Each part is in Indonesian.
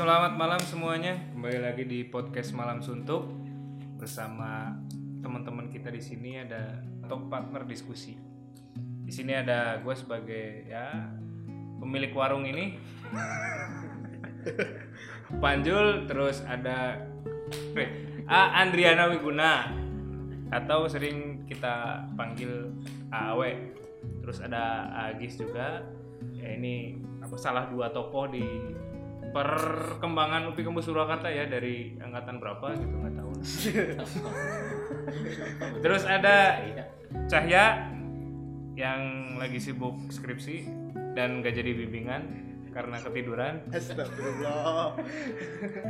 selamat malam semuanya. Kembali lagi di podcast Malam Suntuk bersama teman-teman kita di sini ada top partner diskusi. Di sini ada gue sebagai ya pemilik warung ini. Panjul terus ada eh, A Andriana Wiguna atau sering kita panggil AAW. Terus ada Agis juga. Ya ini salah dua tokoh di perkembangan UPI Kampus Surakarta ya dari angkatan berapa gitu nggak tahu. Terus ada Cahya yang lagi sibuk skripsi dan gak jadi bimbingan karena ketiduran. Astagfirullah.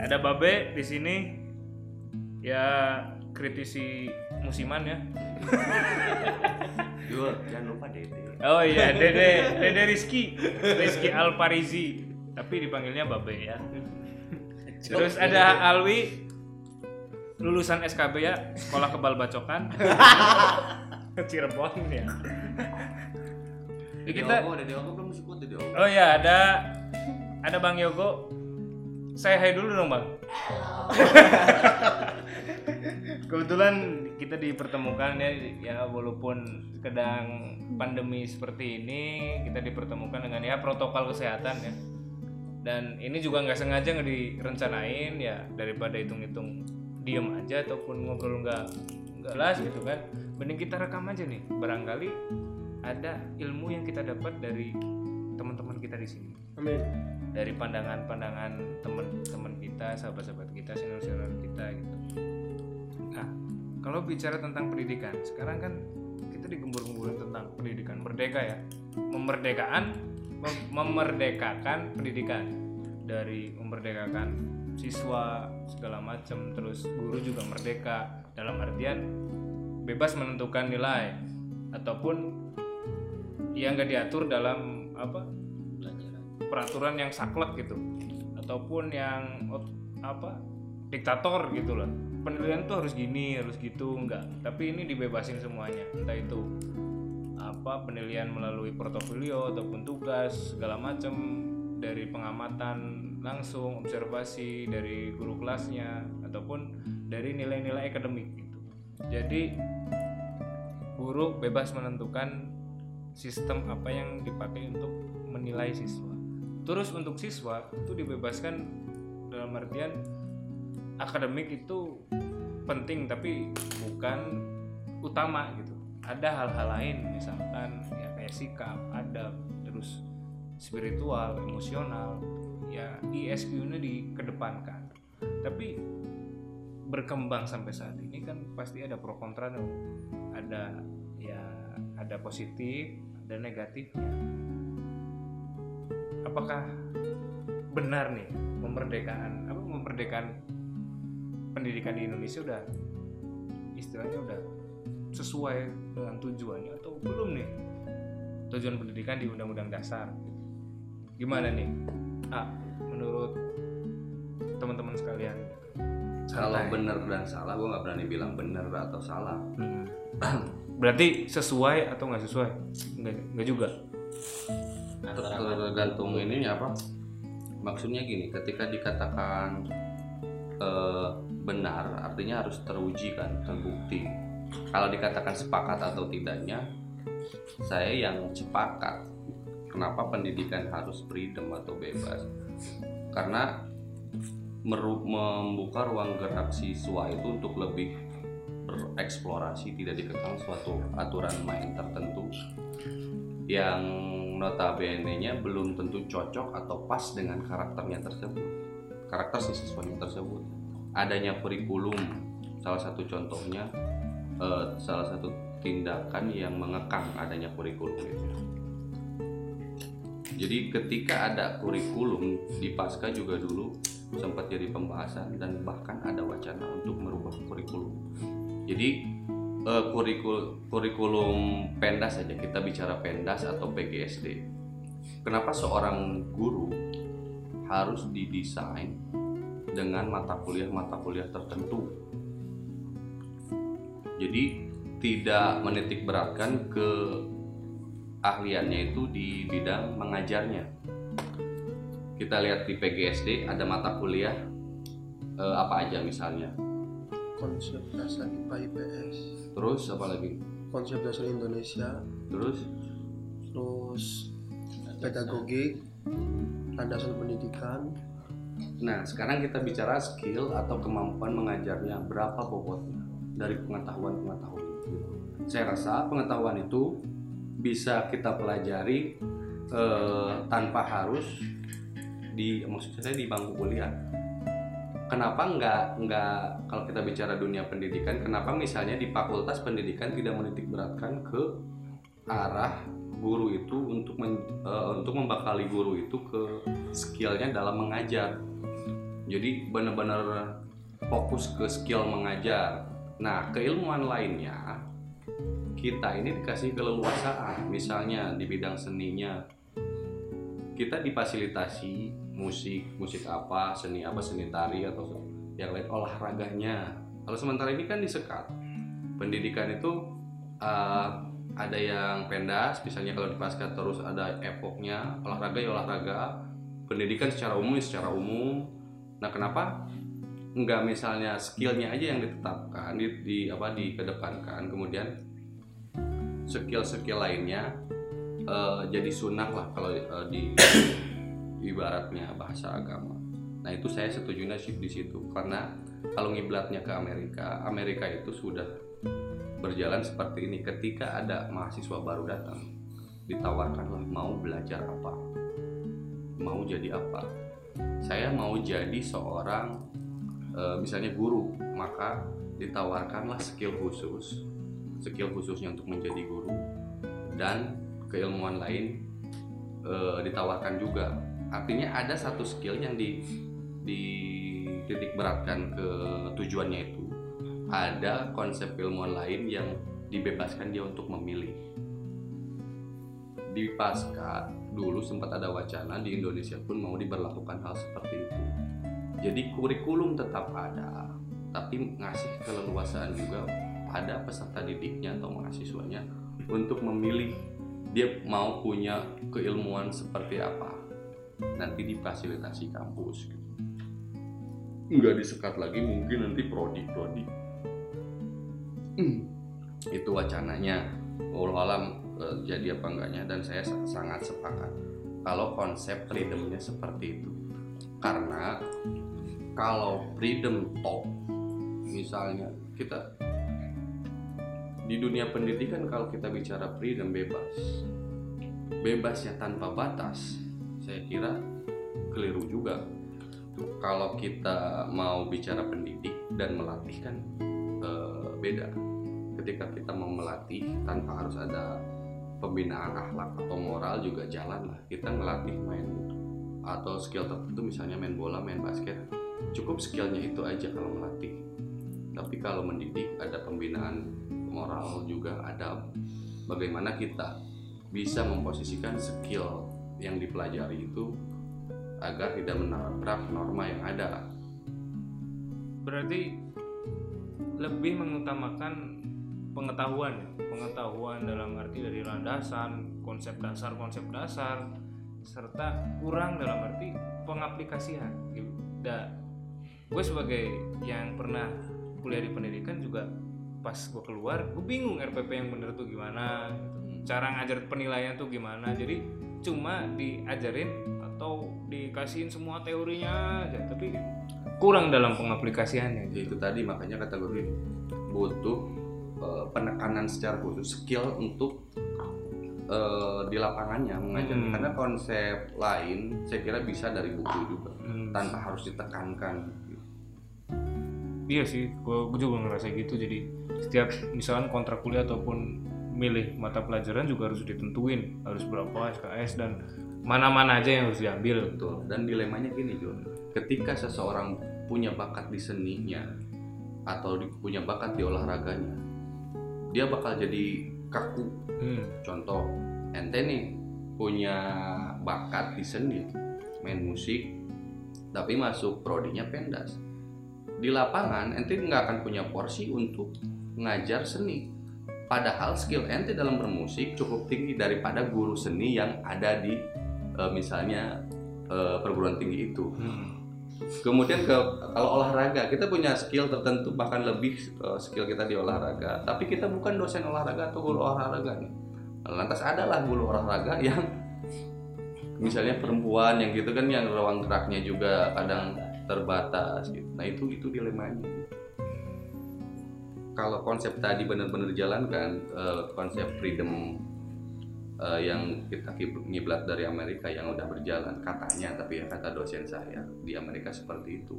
Ada Babe di sini ya kritisi musiman ya. Dua, jangan lupa Dede. Oh iya, Dede Dede Rizky, Rizky Alparizi, tapi dipanggilnya Babe ya. Terus ada Alwi lulusan SKB ya, Sekolah Kebal Bacokan. Cirebon ya. Jadi kita Diogo, ada Diogo belum disebut Diogo. Oh ya, ada ada Bang Yogo. Saya hai dulu dong, Bang. Kebetulan kita dipertemukan ya, ya walaupun sedang pandemi seperti ini, kita dipertemukan dengan ya protokol kesehatan ya. Dan ini juga nggak sengaja nggak direncanain ya daripada hitung-hitung diem aja ataupun ngobrol nggak nggak las gitu kan. Mending kita rekam aja nih. Barangkali ada ilmu yang kita dapat dari teman-teman kita di sini Amin. dari pandangan-pandangan teman-teman kita, sahabat-sahabat kita, senior-senior kita gitu. Nah, kalau bicara tentang pendidikan, sekarang kan kita digembur-gemburin tentang pendidikan merdeka ya. Memerdekakan mem- memerdekakan pendidikan. Dari memerdekakan siswa segala macam terus guru juga merdeka. Dalam artian bebas menentukan nilai ataupun yang nggak diatur dalam apa peraturan yang saklek gitu. Ataupun yang apa diktator gitu loh. Penilaian tuh harus gini harus gitu enggak tapi ini dibebasin semuanya entah itu apa penilaian melalui portofolio ataupun tugas segala macam dari pengamatan langsung observasi dari guru kelasnya ataupun dari nilai-nilai akademik gitu jadi guru bebas menentukan sistem apa yang dipakai untuk menilai siswa. Terus untuk siswa itu dibebaskan dalam artian akademik itu penting tapi bukan utama gitu. Ada hal-hal lain misalkan ya kayak sikap, adab, terus spiritual, emosional, ya ISQ-nya dikedepankan. Tapi berkembang sampai saat ini kan pasti ada pro kontra dong. Ada ya ada positif, ada negatifnya. Apakah benar nih memerdekakan apa memerdekakan pendidikan di Indonesia udah istilahnya udah sesuai dengan tujuannya atau belum nih tujuan pendidikan di Undang-Undang Dasar gimana nih ah menurut teman-teman sekalian Kalau bener dan salah, gue nggak berani bilang bener atau salah. Hmm. Berarti sesuai atau nggak sesuai? Nggak, nggak juga. Tergantung ini apa? Maksudnya gini, ketika dikatakan eh, benar, artinya harus teruji kan, terbukti. Kalau dikatakan sepakat atau tidaknya, saya yang sepakat. Kenapa pendidikan harus freedom atau bebas? Karena membuka ruang gerak siswa itu untuk lebih bereksplorasi tidak dikekang suatu aturan main tertentu yang notabene-nya belum tentu cocok atau pas dengan karakternya tersebut karakter si siswanya tersebut adanya kurikulum salah satu contohnya eh, salah satu tindakan yang mengekang adanya kurikulum itu jadi ketika ada kurikulum di pasca juga dulu sempat jadi pembahasan dan bahkan ada wacana untuk merubah kurikulum. Jadi eh, kurikul kurikulum pendas saja kita bicara pendas atau PGSD. Kenapa seorang guru harus didesain dengan mata kuliah-mata kuliah tertentu? Jadi tidak menitik beratkan ke ahliannya itu di bidang mengajarnya. Kita lihat di PGSD ada mata kuliah eh, apa aja misalnya. Konsep dasar IPA IPS terus apa lagi? Konsep dasar Indonesia. Terus? Terus pedagogik landasan pendidikan. Nah sekarang kita bicara skill atau kemampuan mengajarnya berapa bobotnya dari pengetahuan pengetahuan itu saya rasa pengetahuan itu bisa kita pelajari eh, tanpa harus di maksud saya di bangku kuliah. Kenapa nggak nggak kalau kita bicara dunia pendidikan kenapa misalnya di fakultas pendidikan tidak menitik beratkan ke arah guru itu untuk men- eh, untuk membekali guru itu ke skillnya dalam mengajar? Jadi benar-benar fokus ke skill mengajar nah keilmuan lainnya kita ini dikasih keleluasaan. Misalnya di bidang seninya. Kita difasilitasi musik musik apa seni apa seni tari atau yang lain olahraganya. Kalau sementara ini kan disekat. Pendidikan itu uh, ada yang pendas misalnya kalau di pasca terus ada epoknya olahraga ya olahraga. Pendidikan secara umum ya secara umum. Nah kenapa nggak misalnya skillnya aja yang ditetapkan di, di apa dikedepankan kemudian skill-skill lainnya eh, jadi sunnah lah kalau eh, di ibaratnya bahasa agama. Nah itu saya setuju sih di situ karena kalau ngiblatnya ke Amerika, Amerika itu sudah berjalan seperti ini. Ketika ada mahasiswa baru datang, ditawarkanlah mau belajar apa, mau jadi apa. Saya mau jadi seorang eh, misalnya guru, maka ditawarkanlah skill khusus, skill khususnya untuk menjadi guru dan keilmuan lain eh, ditawarkan juga. Artinya ada satu skill yang di dititik beratkan ke tujuannya itu. Ada konsep ilmuwan lain yang dibebaskan dia untuk memilih. Di pasca dulu sempat ada wacana di Indonesia pun mau diberlakukan hal seperti itu jadi kurikulum tetap ada tapi ngasih keleluasaan juga pada peserta didiknya atau mahasiswanya untuk memilih dia mau punya keilmuan seperti apa. Nanti difasilitasi kampus gitu. nggak disekat lagi mungkin nanti prodi prodi. Itu wacananya. Allah alam eh, jadi apa enggaknya dan saya sa- sangat sepakat. Kalau konsep freedomnya seperti itu. Karena kalau freedom top misalnya kita di dunia pendidikan kalau kita bicara freedom bebas bebasnya tanpa batas saya kira keliru juga. Kalau kita mau bicara pendidik dan melatih kan eh, beda. Ketika kita mau melatih tanpa harus ada pembinaan akhlak atau moral juga jalan lah kita ngelatih main atau skill tertentu misalnya main bola main basket cukup skillnya itu aja kalau melatih. Tapi kalau mendidik ada pembinaan moral juga ada bagaimana kita bisa memposisikan skill yang dipelajari itu agar tidak menabrak norma yang ada. Berarti lebih mengutamakan pengetahuan ya? Pengetahuan dalam arti dari landasan konsep dasar konsep dasar serta kurang dalam arti pengaplikasian gue sebagai yang pernah kuliah di pendidikan juga pas gue keluar gue bingung RPP yang bener tuh gimana gitu. cara ngajar penilaian tuh gimana jadi cuma diajarin atau dikasihin semua teorinya aja tapi kurang dalam pengaplikasiannya Ya, itu tadi makanya kata gue butuh eh, penekanan secara khusus skill untuk eh, di lapangannya mengajar Hmm. karena konsep lain saya kira bisa dari buku juga Hmm. tanpa harus ditekankan Iya sih, gue juga ngerasa gitu. Jadi setiap misalkan kontrak kuliah ataupun milih mata pelajaran juga harus ditentuin harus berapa SKS dan mana-mana aja yang harus diambil. betul dan dilemanya gini John ketika seseorang punya bakat di seninya atau di- punya bakat di olahraganya dia bakal jadi kaku Hmm. contoh ente nih punya bakat di seni main musik tapi masuk prodinya pendas di lapangan ente nggak akan punya porsi untuk ngajar seni padahal skill ente dalam bermusik cukup tinggi daripada guru seni yang ada di eh, misalnya eh, perguruan tinggi itu. Hmm. Kemudian ke kalau olahraga kita punya skill tertentu bahkan lebih eh, skill kita di olahraga, tapi kita bukan dosen olahraga atau guru olahraga nih. Lantas adalah guru olahraga yang misalnya perempuan yang gitu kan yang ruang geraknya juga kadang terbatas gitu. Nah itu itu dilemanya. Kalau konsep tadi benar-benar dijalankan eh, konsep freedom eh, yang kita ngiblat dari Amerika yang udah berjalan katanya tapi ya kata dosen saya di Amerika seperti itu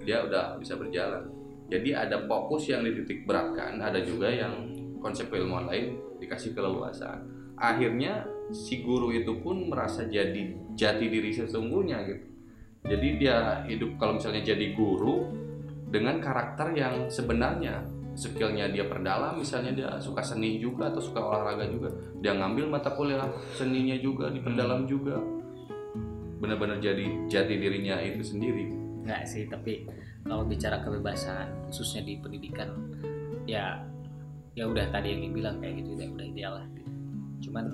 dia udah bisa berjalan jadi ada fokus yang dititik beratkan ada juga yang konsep keilmuan lain dikasih keleluasaan akhirnya si guru itu pun merasa jadi jati diri sesungguhnya gitu jadi dia hidup kalau misalnya jadi guru dengan karakter yang sebenarnya. Skillnya dia perdalam misalnya dia suka seni juga atau suka olahraga juga dia ngambil mata kuliah seninya juga diperdalam juga. Benar-benar jadi jati dirinya itu sendiri. Enggak sih, tapi kalau bicara kebebasan khususnya di pendidikan ya ya udah tadi yang dibilang kayak gitu ya udah ideal lah. Cuman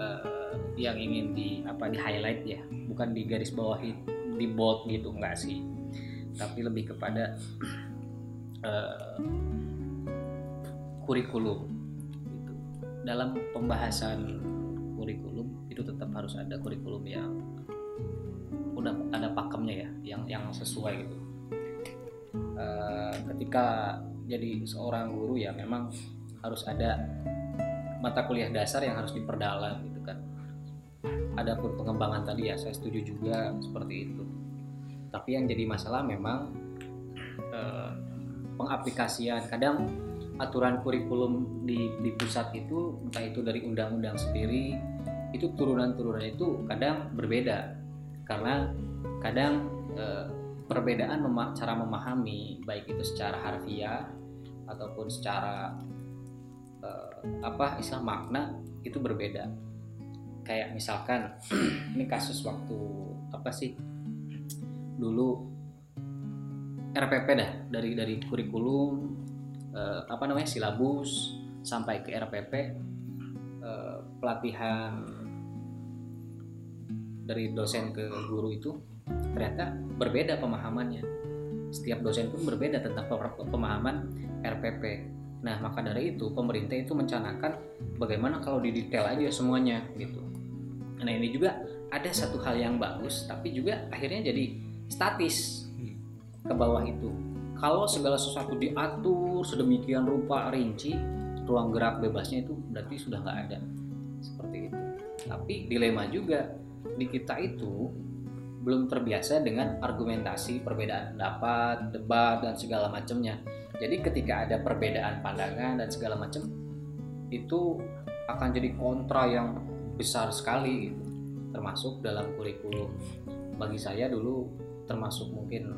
eh, yang ingin di apa di highlight ya, bukan di garis bawahi di bold gitu enggak sih. Tapi lebih kepada eh, kurikulum gitu. Dalam pembahasan kurikulum itu tetap harus ada kurikulum yang udah ada pakemnya ya yang yang sesuai gitu Eh, ketika jadi seorang guru ya memang harus ada mata kuliah dasar yang harus diperdalam gitu kan adapun pengembangan tadi ya saya setuju juga seperti itu tapi yang jadi masalah memang eh, pengaplikasian. Kadang aturan kurikulum di di pusat itu entah itu dari undang-undang sendiri itu turunan-turunan itu kadang berbeda. Karena kadang eh, perbedaan mema- cara memahami baik itu secara harfiah ataupun secara eh, apa istilah makna itu berbeda. Kayak misalkan ini kasus waktu apa sih dulu RPP dah dari dari kurikulum eh, apa namanya silabus sampai ke RPP eh, pelatihan dari dosen ke guru itu ternyata berbeda pemahamannya. Setiap dosen pun berbeda tentang pe- pemahaman RPP. Nah, maka dari itu pemerintah itu mencanangkan bagaimana kalau didetail aja semuanya gitu. Nah, ini juga ada satu hal yang bagus, tapi juga akhirnya jadi statis ke bawah itu. Kalau segala sesuatu diatur sedemikian rupa rinci, ruang gerak bebasnya itu berarti sudah nggak ada. Seperti itu. Tapi dilema juga di kita itu belum terbiasa dengan argumentasi, perbedaan pendapat, debat dan segala macamnya. Jadi ketika ada perbedaan pandangan dan segala macam itu akan jadi kontra yang besar sekali gitu. Termasuk dalam kurikulum. Bagi saya dulu termasuk mungkin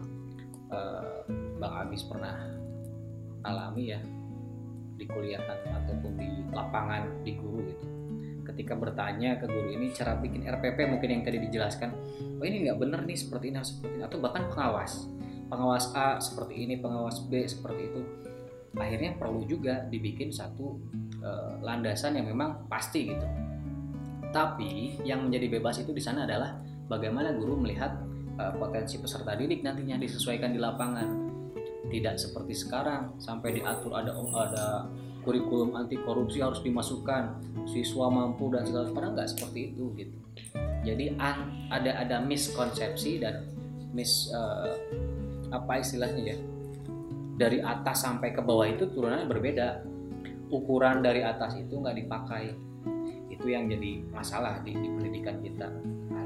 eh, Bang Abis pernah alami ya di kuliahan ataupun di lapangan di guru gitu. Ketika bertanya ke guru ini cara bikin RPP mungkin yang tadi dijelaskan oh ini nggak bener nih seperti ini seperti ini atau bahkan pengawas pengawas A seperti ini pengawas B seperti itu akhirnya perlu juga dibikin satu eh, landasan yang memang pasti gitu. Tapi yang menjadi bebas itu di sana adalah bagaimana guru melihat eh, potensi peserta didik nantinya disesuaikan di lapangan. Tidak seperti sekarang sampai diatur ada ada kurikulum anti korupsi harus dimasukkan siswa mampu dan segala padahal nggak seperti itu gitu. Jadi ada ada miskonsepsi dan mis eh, apa istilahnya ya dari atas sampai ke bawah itu turunannya berbeda. Ukuran dari atas itu nggak dipakai. Itu yang jadi masalah di, di pendidikan kita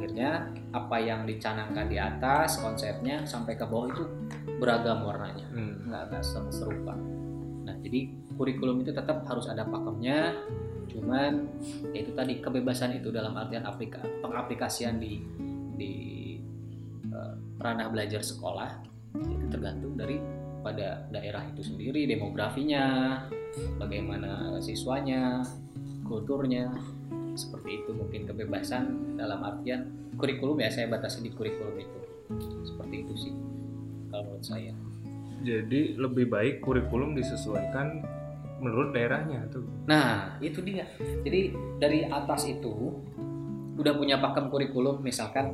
akhirnya apa yang dicanangkan di atas konsepnya sampai ke bawah itu beragam warnanya Hmm. nggak nggak ser- serupa. Nah jadi kurikulum itu tetap harus ada pakemnya, cuman ya itu tadi kebebasan itu dalam artian aplika, pengaplikasian di di eh, ranah belajar sekolah itu tergantung dari pada daerah itu sendiri, demografinya, bagaimana siswanya, kulturnya, seperti itu mungkin kebebasan dalam artian kurikulum ya saya batasi di kurikulum itu seperti itu sih kalau menurut saya. Jadi lebih baik kurikulum disesuaikan menurut daerahnya tuh. Nah, itu dia. Jadi dari atas itu udah punya pakem kurikulum misalkan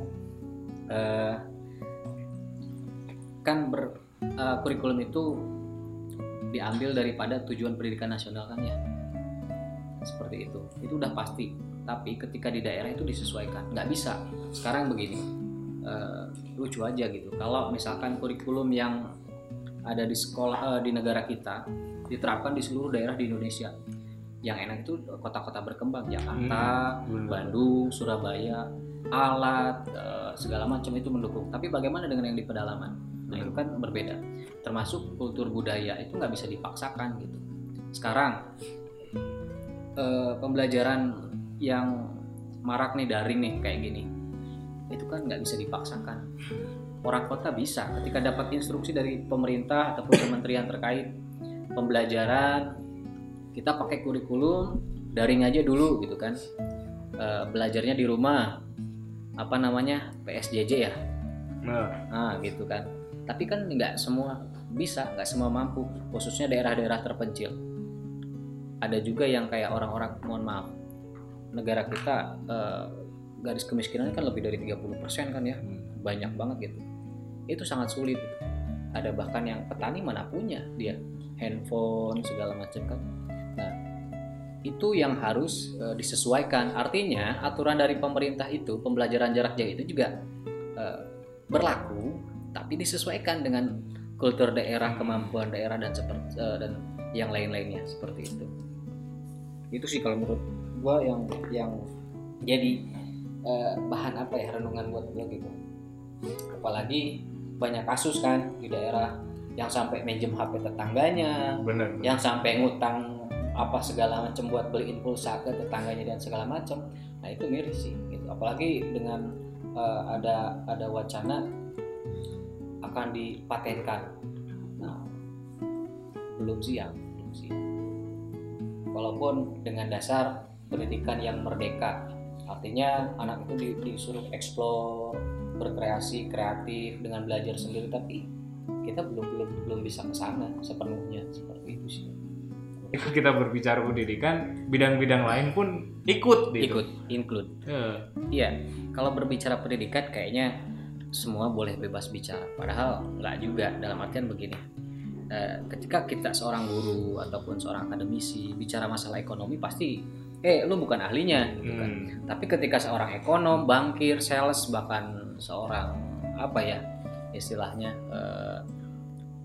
Eh, kan ber eh, kurikulum itu diambil daripada tujuan pendidikan nasional kan ya seperti itu itu udah pasti tapi ketika di daerah itu disesuaikan. Nggak bisa. Sekarang begini eh, lucu aja gitu. Kalau misalkan kurikulum yang ada di sekolah eh, di negara kita diterapkan di seluruh daerah di Indonesia. Yang enak itu kota-kota berkembang. Jakarta bener. Bandung Surabaya alat eh, segala macam itu mendukung. Tapi bagaimana dengan yang di pedalaman? Nah itu kan berbeda. Termasuk kultur budaya itu nggak bisa dipaksakan gitu. Sekarang eh, pembelajaran yang marak nih daring nih kayak gini. Itu kan nggak bisa dipaksakan. Orang kota bisa ketika dapat instruksi dari pemerintah ataupun kementerian terkait pembelajaran kita pakai kurikulum daring aja dulu gitu kan. Eh, belajarnya di rumah apa namanya PSJJ ya? Nah, nah gitu kan. Tapi kan nggak semua bisa nggak semua mampu khususnya daerah-daerah terpencil. Ada juga yang kayak orang-orang mohon maaf negara kita eh, garis kemiskinannya kan lebih dari 30% kan ya. Hmm. banyak banget gitu. Itu sangat sulit gitu. ada bahkan yang petani mana punya dia handphone segala macam kan. Nah itu yang harus eh, disesuaikan. Artinya aturan dari pemerintah itu pembelajaran jarak jauh itu juga eh, berlaku tapi disesuaikan dengan kultur daerah kemampuan daerah dan seperti eh, dan yang lain-lainnya seperti itu. Itu sih kalau menurut gua yang yang jadi eh, bahan apa ya renungan buat gua gitu. Apalagi banyak kasus kan di daerah yang sampai minjem HP tetangganya bener yang sampai ngutang apa segala macam buat beliin pulsa ke tetangganya dan segala macam nah itu miris sih gitu. Apalagi dengan eh, ada ada wacana akan dipatenkan. Nah belum siap belum siap. Walaupun dengan dasar pendidikan yang merdeka. Artinya anak itu di- disuruh eksplor berkreasi kreatif dengan belajar sendiri tapi kita belum belum belum bisa ke sana sepenuhnya. Seperti itu sih. Ketika kita berbicara pendidikan bidang-bidang lain pun ikut gitu. ikut include. Eh, iya kalau berbicara pendidikan kayaknya semua boleh bebas bicara. Padahal nggak juga dalam artian begini. Eh, ketika kita seorang guru ataupun seorang akademisi bicara masalah ekonomi pasti eh lu bukan ahlinya gitu kan. Hmm. tapi ketika seorang ekonom bankir sales bahkan seorang apa ya istilahnya eh,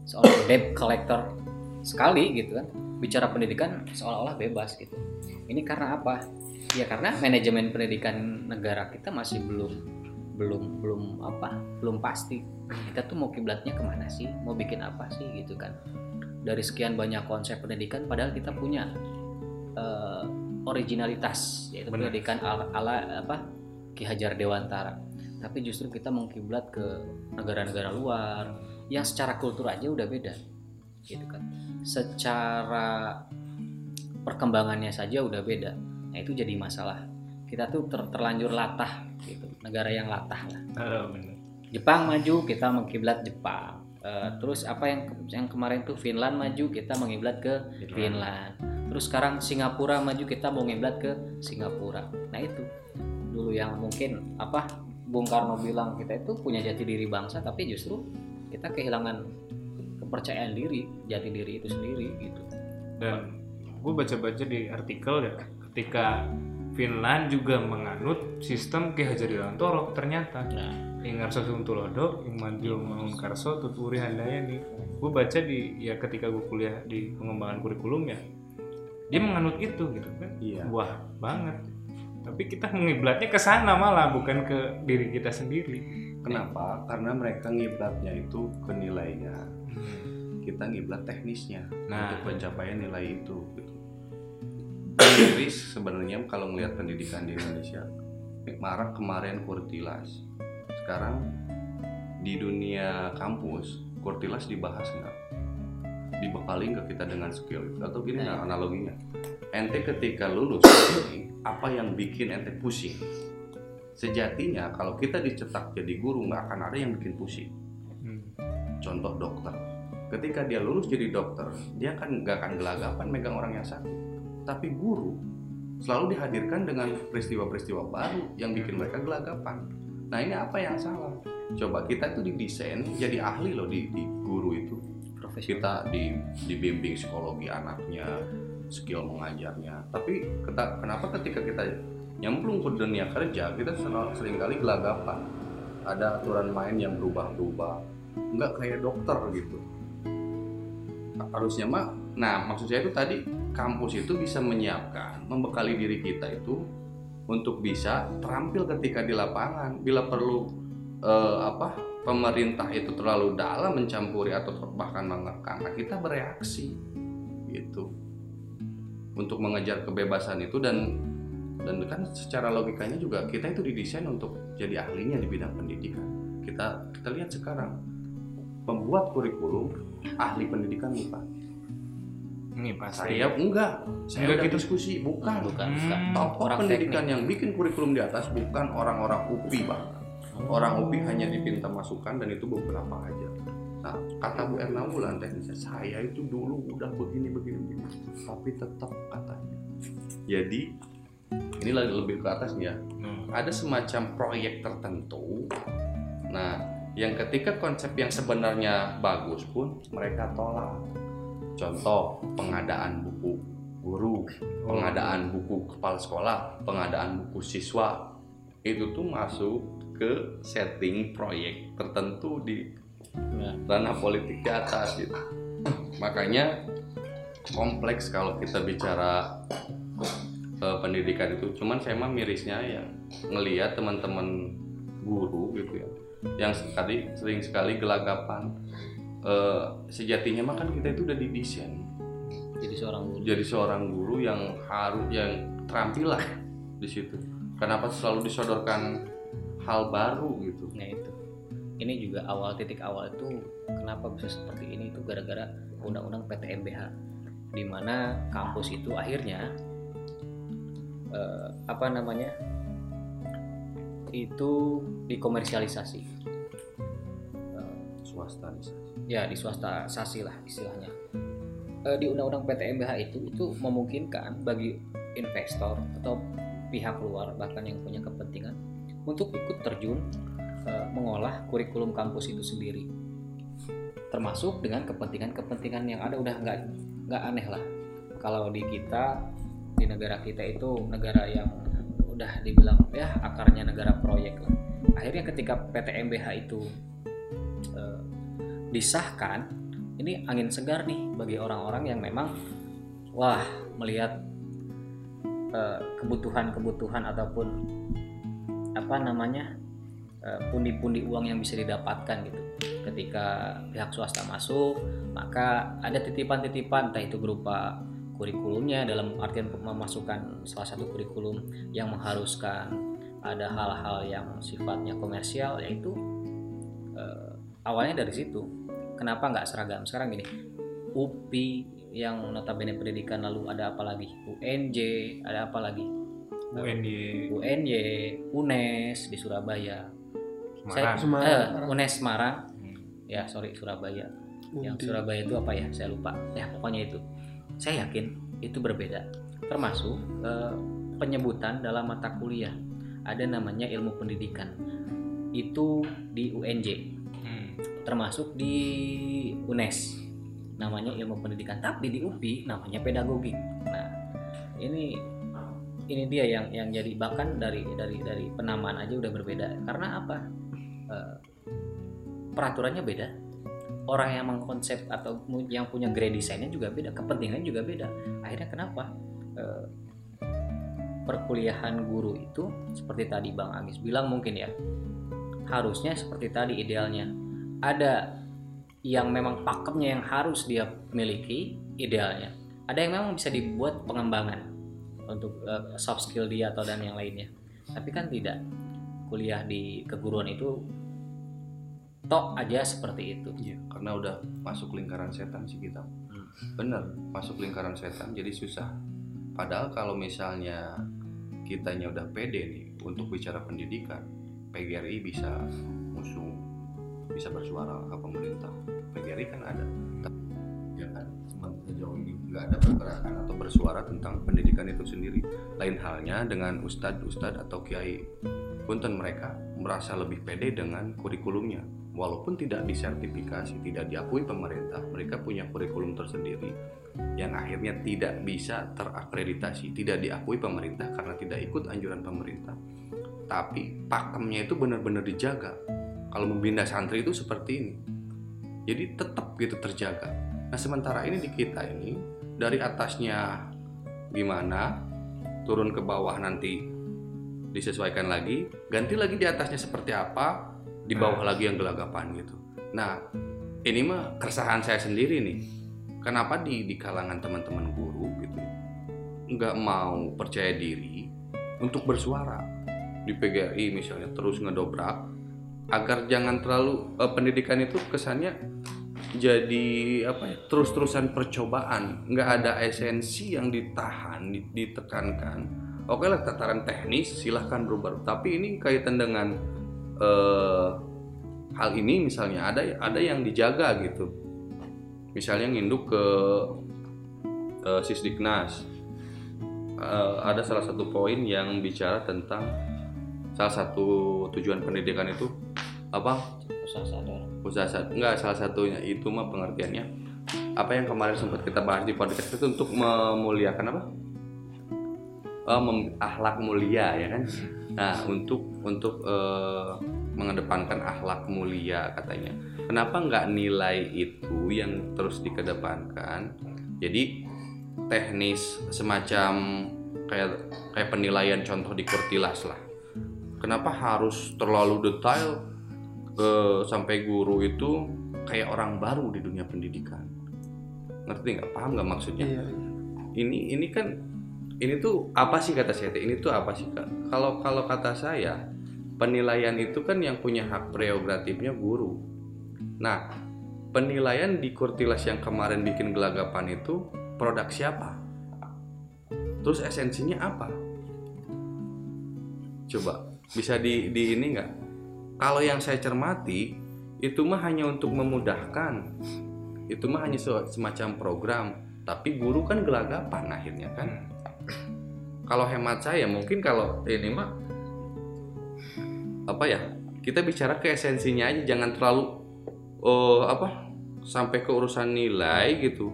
seorang debt collector sekali gitu kan. Bicara pendidikan seolah-olah bebas gitu. Ini karena apa? Ya karena manajemen pendidikan negara kita masih belum belum belum apa belum pasti. Kita tuh mau kiblatnya ke mana sih? Mau bikin apa sih gitu kan. Dari sekian banyak konsep pendidikan padahal kita punya eh, originalitas yaitu Benar. pendidikan ala, ala apa Ki Hajar Dewantara. Tapi justru kita mengkiblat ke negara-negara luar yang secara kultur aja udah beda gitu kan. Secara perkembangannya saja udah beda. Nah itu jadi masalah. Kita tuh ter- terlanjur latah gitu. Negara yang latah lah. Bener. Jepang maju kita mengkiblat Jepang. Eh, terus apa yang yang kemarin tuh Finland maju kita mengiblat ke Finland terus sekarang Singapura maju kita mau ngiblat ke Singapura. Nah itu. Dulu yang mungkin apa Bung Karno bilang kita itu punya jati diri bangsa tapi justru kita kehilangan kepercayaan diri jati diri itu sendiri gitu. Dan gue baca-baca di artikel ya, ketika Finland juga menganut sistem Ki Hajar Dewantara ternyata. nah. Ing maju mangun karso tuturi handayani. Gue baca di ya ketika gue kuliah di pengembangan kurikulum ya, dia menganut itu gitu kan. Iya. Wah banget. Tapi kita mengiblatnya ke sana malah bukan ke diri kita sendiri. Kenapa? Karena mereka ngiblatnya itu ke nilainya. Hmm. Kita ngiblat teknisnya Nah. untuk pencapaian nilai itu. Gitu. Sebenarnya kalau melihat pendidikan di Indonesia, marak kemarin kurtilas. Sekarang di dunia kampus, kurtilas dibahas nggak? Dibekali nggak kita dengan skill itu? Atau gini Nah, analoginya? Ente ketika lulus ini, apa yang bikin ente pusing? Sejatinya kalau kita dicetak jadi guru nggak akan ada yang bikin pusing. Hmm. Contoh dokter, ketika dia lulus jadi dokter, dia kan nggak akan gelagapan megang orang yang sakit. Tapi guru selalu dihadirkan dengan peristiwa-peristiwa baru yang bikin mereka gelagapan. Nah ini apa yang salah? coba kita tuh didesain jadi ahli loh di, di guru itu kita di dibimbing psikologi anaknya skill mengajarnya. Tapi kita, kenapa ketika kita nyemplung ke dunia kerja kita sering sering kali gelagapan. Ada aturan main yang berubah-ubah. Nggak kayak dokter gitu. Harusnya mah nah maksud saya itu tadi kampus itu bisa menyiapkan membekali diri kita itu untuk bisa terampil ketika di lapangan. Bila perlu eh, apa pemerintah itu terlalu dalam mencampuri atau bahkan mengekang nah, kita bereaksi gitu. Untuk mengejar kebebasan itu dan dan kan secara logikanya juga kita itu didesain untuk jadi ahlinya di bidang pendidikan. Kita kita lihat sekarang pembuat kurikulum ahli pendidikan bukan ini pasti. Saya enggak. Saya Enggak udah gitu. diskusi. Bukan. Bukan Hmm. bukan. Tokoh Orang pendidikan teknik. yang bikin kurikulum di atas bukan orang-orang UPI bahkan orang UPI hanya dipinta masukan dan itu beberapa aja. Nah kata Bu Erna Wulan teknisnya saya itu dulu udah begini begini begini tapi tetap katanya. Jadi ini lagi lebih ke atas ya Hmm. ada semacam proyek tertentu. Nah yang ketika konsep yang sebenarnya bagus pun mereka tolak. Contoh pengadaan buku guru pengadaan buku kepala sekolah pengadaan buku siswa. Itu tuh masuk ke setting proyek tertentu di Ya. ranah politik di atas gitu. Makanya kompleks kalau kita bicara eh, pendidikan itu. Cuman saya mah mirisnya ya ngelihat teman-teman guru gitu ya yang tadi sering sekali gelagapan Eh, sejatinya mah kan kita itu udah didesain. Jadi seorang guru. Jadi seorang guru yang harus yang terampil lah di situ. Kenapa selalu disodorkan hal baru gitu. Nah itu. Ini juga awal titik awal itu kenapa bisa seperti ini itu gara-gara undang-undang PTMBH di mana kampus itu akhirnya eh, apa namanya itu dikomersialisasi. Eh, swasta ya di swasta sasi lah istilahnya. Eh, di undang-undang PTMBH itu itu memungkinkan bagi investor atau pihak luar bahkan yang punya kepentingan untuk ikut terjun eh, mengolah kurikulum kampus itu sendiri. Termasuk dengan kepentingan-kepentingan yang ada udah nggak nggak aneh lah. Kalau di kita di negara kita itu negara yang udah dibilang ya akarnya negara proyek lah. Akhirnya ketika PTMBH itu eh, disahkan ini angin segar nih bagi orang-orang yang memang wah melihat eh, kebutuhan-kebutuhan ataupun apa namanya eh, pundi-pundi uang yang bisa didapatkan gitu. Ketika pihak swasta masuk maka ada titipan-titipan entah itu berupa kurikulumnya dalam artian memasukkan salah satu kurikulum yang mengharuskan ada hal-hal yang sifatnya komersial yaitu eh, awalnya dari situ. Kenapa nggak seragam? Sekarang gini UPI yang notabene pendidikan lalu ada apa lagi? UNJ ada apa lagi UNY UNY UNES di Surabaya. Semarang. Semarang. eh, UNES Semarang. Hmm. ya sorry Surabaya. Yang Undi. Surabaya itu apa ya? Saya lupa. Ya pokoknya itu. Saya yakin itu berbeda. Termasuk eh, penyebutan dalam mata kuliah. Ada namanya ilmu pendidikan. Itu di UNJ Hmm. termasuk di UNES. Namanya ilmu pendidikan. Tapi di UPI namanya pedagogik nah ini ini dia yang yang jadi bahkan dari dari dari penamaan aja udah berbeda. Karena apa? Eh, peraturannya beda. Orang yang mengkonsep atau yang punya grade desainnya juga beda kepentingannya juga beda. Akhirnya kenapa? Eh, perkuliahan guru itu seperti tadi Bang Agis bilang mungkin ya harusnya seperti tadi idealnya. Ada yang memang pakemnya yang harus dia miliki idealnya. Ada yang memang bisa dibuat pengembangan untuk eh, soft skill dia atau dan yang lainnya tapi kan tidak kuliah di keguruan itu tok aja seperti itu Iya, karena udah masuk lingkaran setan sih kita. Hmm. Bener, masuk lingkaran setan jadi susah. Padahal kalau misalnya kitanya udah pede nih untuk bicara pendidikan, PGRI bisa musuh, bisa bersuara ke pemerintah. PGRI kan ada, nggak ada pergerakan atau bersuara tentang pendidikan itu sendiri. Lain halnya dengan ustadz-ustadz atau kiai. Punten mereka merasa lebih pede dengan kurikulumnya. Walaupun tidak disertifikasi tidak diakui pemerintah mereka punya kurikulum tersendiri yang akhirnya tidak bisa terakreditasi tidak diakui pemerintah karena tidak ikut anjuran pemerintah. Tapi pakemnya itu benar-benar dijaga. Kalau membina santri itu seperti ini. Jadi tetap gitu terjaga. Nah sementara ini di kita ini dari atasnya gimana turun ke bawah nanti disesuaikan lagi ganti lagi di atasnya seperti apa di bawah lagi yang gelagapan gitu. Nah ini mah keresahan saya sendiri nih. Kenapa di di kalangan teman-teman guru gitu nggak mau percaya diri untuk bersuara? Di PGRI misalnya terus ngedobrak agar jangan terlalu eh, pendidikan itu kesannya jadi apa ya terus-terusan percobaan. Nggak ada esensi yang ditahan di- ditekankan. Oke lah tataran teknis silahkan berubah. Tapi ini kaitan dengan eh, hal ini misalnya ada ada yang dijaga gitu. Misalnya nginduk ke eh, Sisdiknas. Eh, ada salah satu poin yang bicara tentang salah satu tujuan pendidikan itu apa usaha sadar. Usaha sa- enggak salah satunya itu mah pengertiannya. Apa yang kemarin sempat kita bahas di podcast itu untuk memuliakan apa? Eh, mem- akhlak mulia ya kan? Nah untuk untuk eh, mengedepankan akhlak mulia katanya. Kenapa nggak nilai itu yang terus dikedepankan? Jadi teknis semacam kayak kayak penilaian contoh di Kurtilas lah. Kenapa harus terlalu detail eh, sampai guru itu kayak orang baru di dunia pendidikan. Ngerti nggak? Paham nggak maksudnya? Iya iya. ini ini kan ini tuh apa sih kata saya? Ini tuh apa sih kak? Kalau kalau kata saya penilaian itu kan yang punya hak prerogatifnya guru. Nah penilaian di Kurtilas yang kemarin bikin gelagapan itu produk siapa? Terus esensinya apa? Coba bisa di di ini nggak kalau yang saya cermati itu mah hanya untuk memudahkan. Itu mah hanya se- semacam program. Tapi guru kan gelagapan akhirnya kan. Kalau hemat saya mungkin kalau ini mah apa ya kita bicara ke esensinya aja. Jangan terlalu eh, apa sampai ke urusan nilai gitu.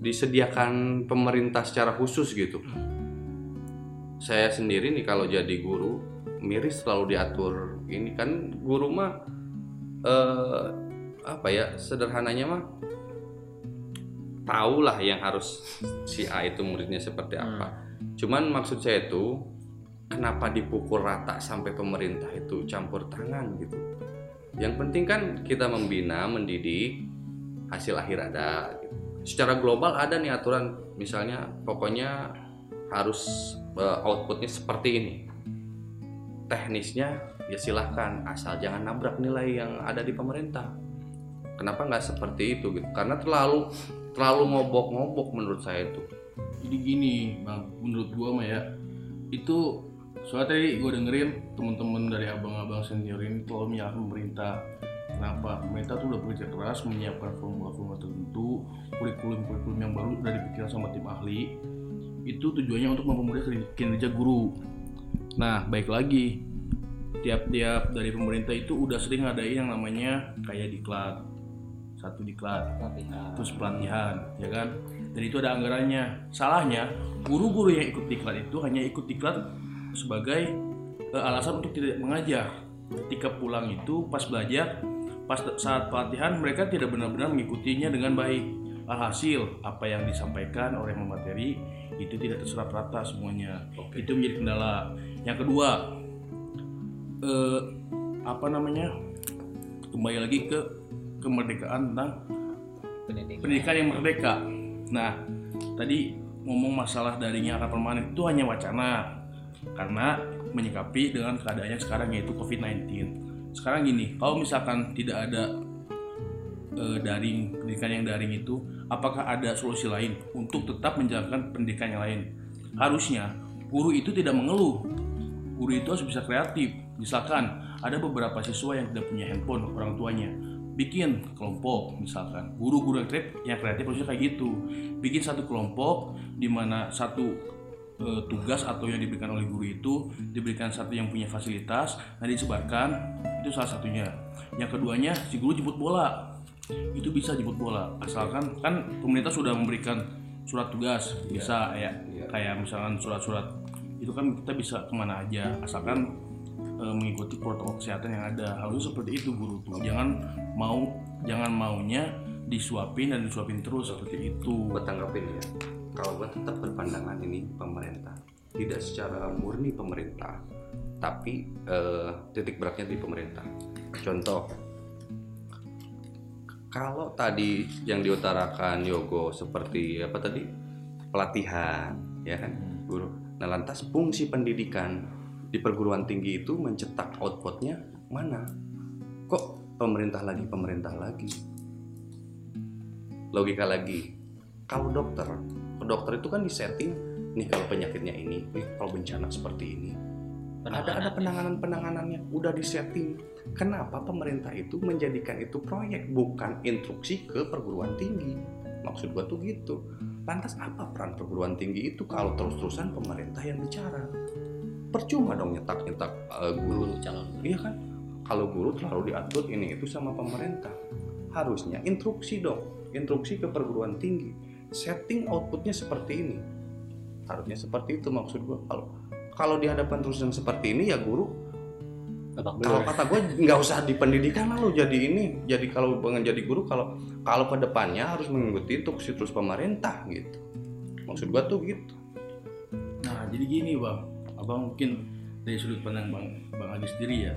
Disediakan pemerintah secara khusus gitu. Saya sendiri nih kalau jadi guru miris selalu diatur ini kan guru mah eh, apa ya sederhananya mah tahulah yang harus si A itu muridnya seperti apa. Cuman maksud saya itu kenapa dipukul rata sampai pemerintah itu campur tangan gitu. Yang penting kan kita membina, mendidik, hasil akhir ada. gitu. Secara global ada nih aturan, misalnya pokoknya harus eh, outputnya seperti ini. Teknisnya ya silahkan, asal jangan nabrak nilai yang ada di pemerintah. Kenapa nggak seperti itu gitu? Karena terlalu terlalu ngobok-ngobok menurut saya itu. jadi gini bang menurut gua mah ya itu soalnya tadi gue dengerin teman-teman dari abang-abang senior ini terlalu menyalahkan pemerintah kenapa pemerintah tuh udah bekerja keras menyiapkan formula-formula tertentu kurikulum-kurikulum yang baru udah dipikirkan sama tim ahli itu tujuannya untuk mempermudah kinerja guru nah baik lagi. Tiap-tiap dari pemerintah itu udah sering ngadain yang namanya kayak diklat. Satu diklat. Pelatihan. Terus pelatihan ya kan? Dan itu ada anggarannya. Salahnya guru-guru yang ikut diklat itu hanya ikut diklat sebagai eh, alasan untuk tidak mengajar. Ketika pulang itu pas belajar pas saat pelatihan mereka tidak benar-benar mengikutinya dengan baik. Alhasil apa yang disampaikan oleh pemateri itu tidak terserap rata semuanya. Itu menjadi kendala yang kedua eh, apa namanya kembali lagi ke kemerdekaan tentang pendidikan pendidikan yang merdeka. Nah, tadi ngomong masalah daringnya akan permanen itu hanya wacana karena menyikapi dengan keadaan yang sekarang yaitu COVID-19. Sekarang gini, kalau misalkan tidak ada eh, daring pendidikan yang daring itu, apakah ada solusi lain untuk tetap menjalankan pendidikan yang lain? Harusnya guru itu tidak mengeluh. Guru itu harus bisa kreatif. Misalkan ada beberapa siswa yang tidak punya handphone orang tuanya, bikin kelompok misalkan. Guru-guru yang kreatif yang kreatif harusnya kayak gitu. Bikin satu kelompok di mana satu eh, tugas atau yang diberikan oleh guru itu diberikan satu yang punya fasilitas nah disebarkan itu salah satunya. Yang keduanya si guru jemput bola. Itu bisa jemput bola. Asalkan kan pemerintah sudah memberikan surat tugas. Bisa ya. Iya. kayak misalkan surat-surat itu kan kita bisa ke mana aja asalkan eh, mengikuti protokol kesehatan yang ada. Harusnya seperti itu guru tuh. Jangan mau jangan maunya disuapin dan disuapin terus seperti itu. Gue tanggapin ya kalau gue tetap berpandangan ini pemerintah. Tidak secara murni pemerintah tapi eh, titik beratnya di pemerintah. Contoh kalau tadi yang diutarakan Yogo seperti apa tadi? Pelatihan ya kan? Guru nah lantas fungsi pendidikan di perguruan tinggi itu mencetak outputnya mana? Kok pemerintah lagi pemerintah lagi? Logika lagi kalau dokter dokter itu kan disetting nih kalau penyakitnya ini nih kalau bencana seperti ini. Ada ada penanganan penanganannya udah disetting. Kenapa pemerintah itu menjadikan itu proyek bukan instruksi ke perguruan tinggi? Maksud gua tuh gitu lantas apa peran perguruan tinggi itu kalau terus terusan pemerintah yang bicara percuma dong nyetak nyetak eh, guru calon Iya kan? Kalau guru terlalu diatur ini itu sama pemerintah. Harusnya instruksi dong, instruksi ke perguruan tinggi. Setting outputnya seperti ini. Harusnya seperti itu maksud gua. Kalau kalau dihadapkan terus yang seperti ini ya guru. Kalau kata gue nggak usah di pendidikan lah lo jadi ini. Jadi kalau pengen jadi guru kalau kalau ke depannya harus mengikuti instruksi terus pemerintah gitu. Maksud gua tuh gitu. Nah, jadi gini bang, abang mungkin dari sudut pandang bang bang Adi sendiri ya.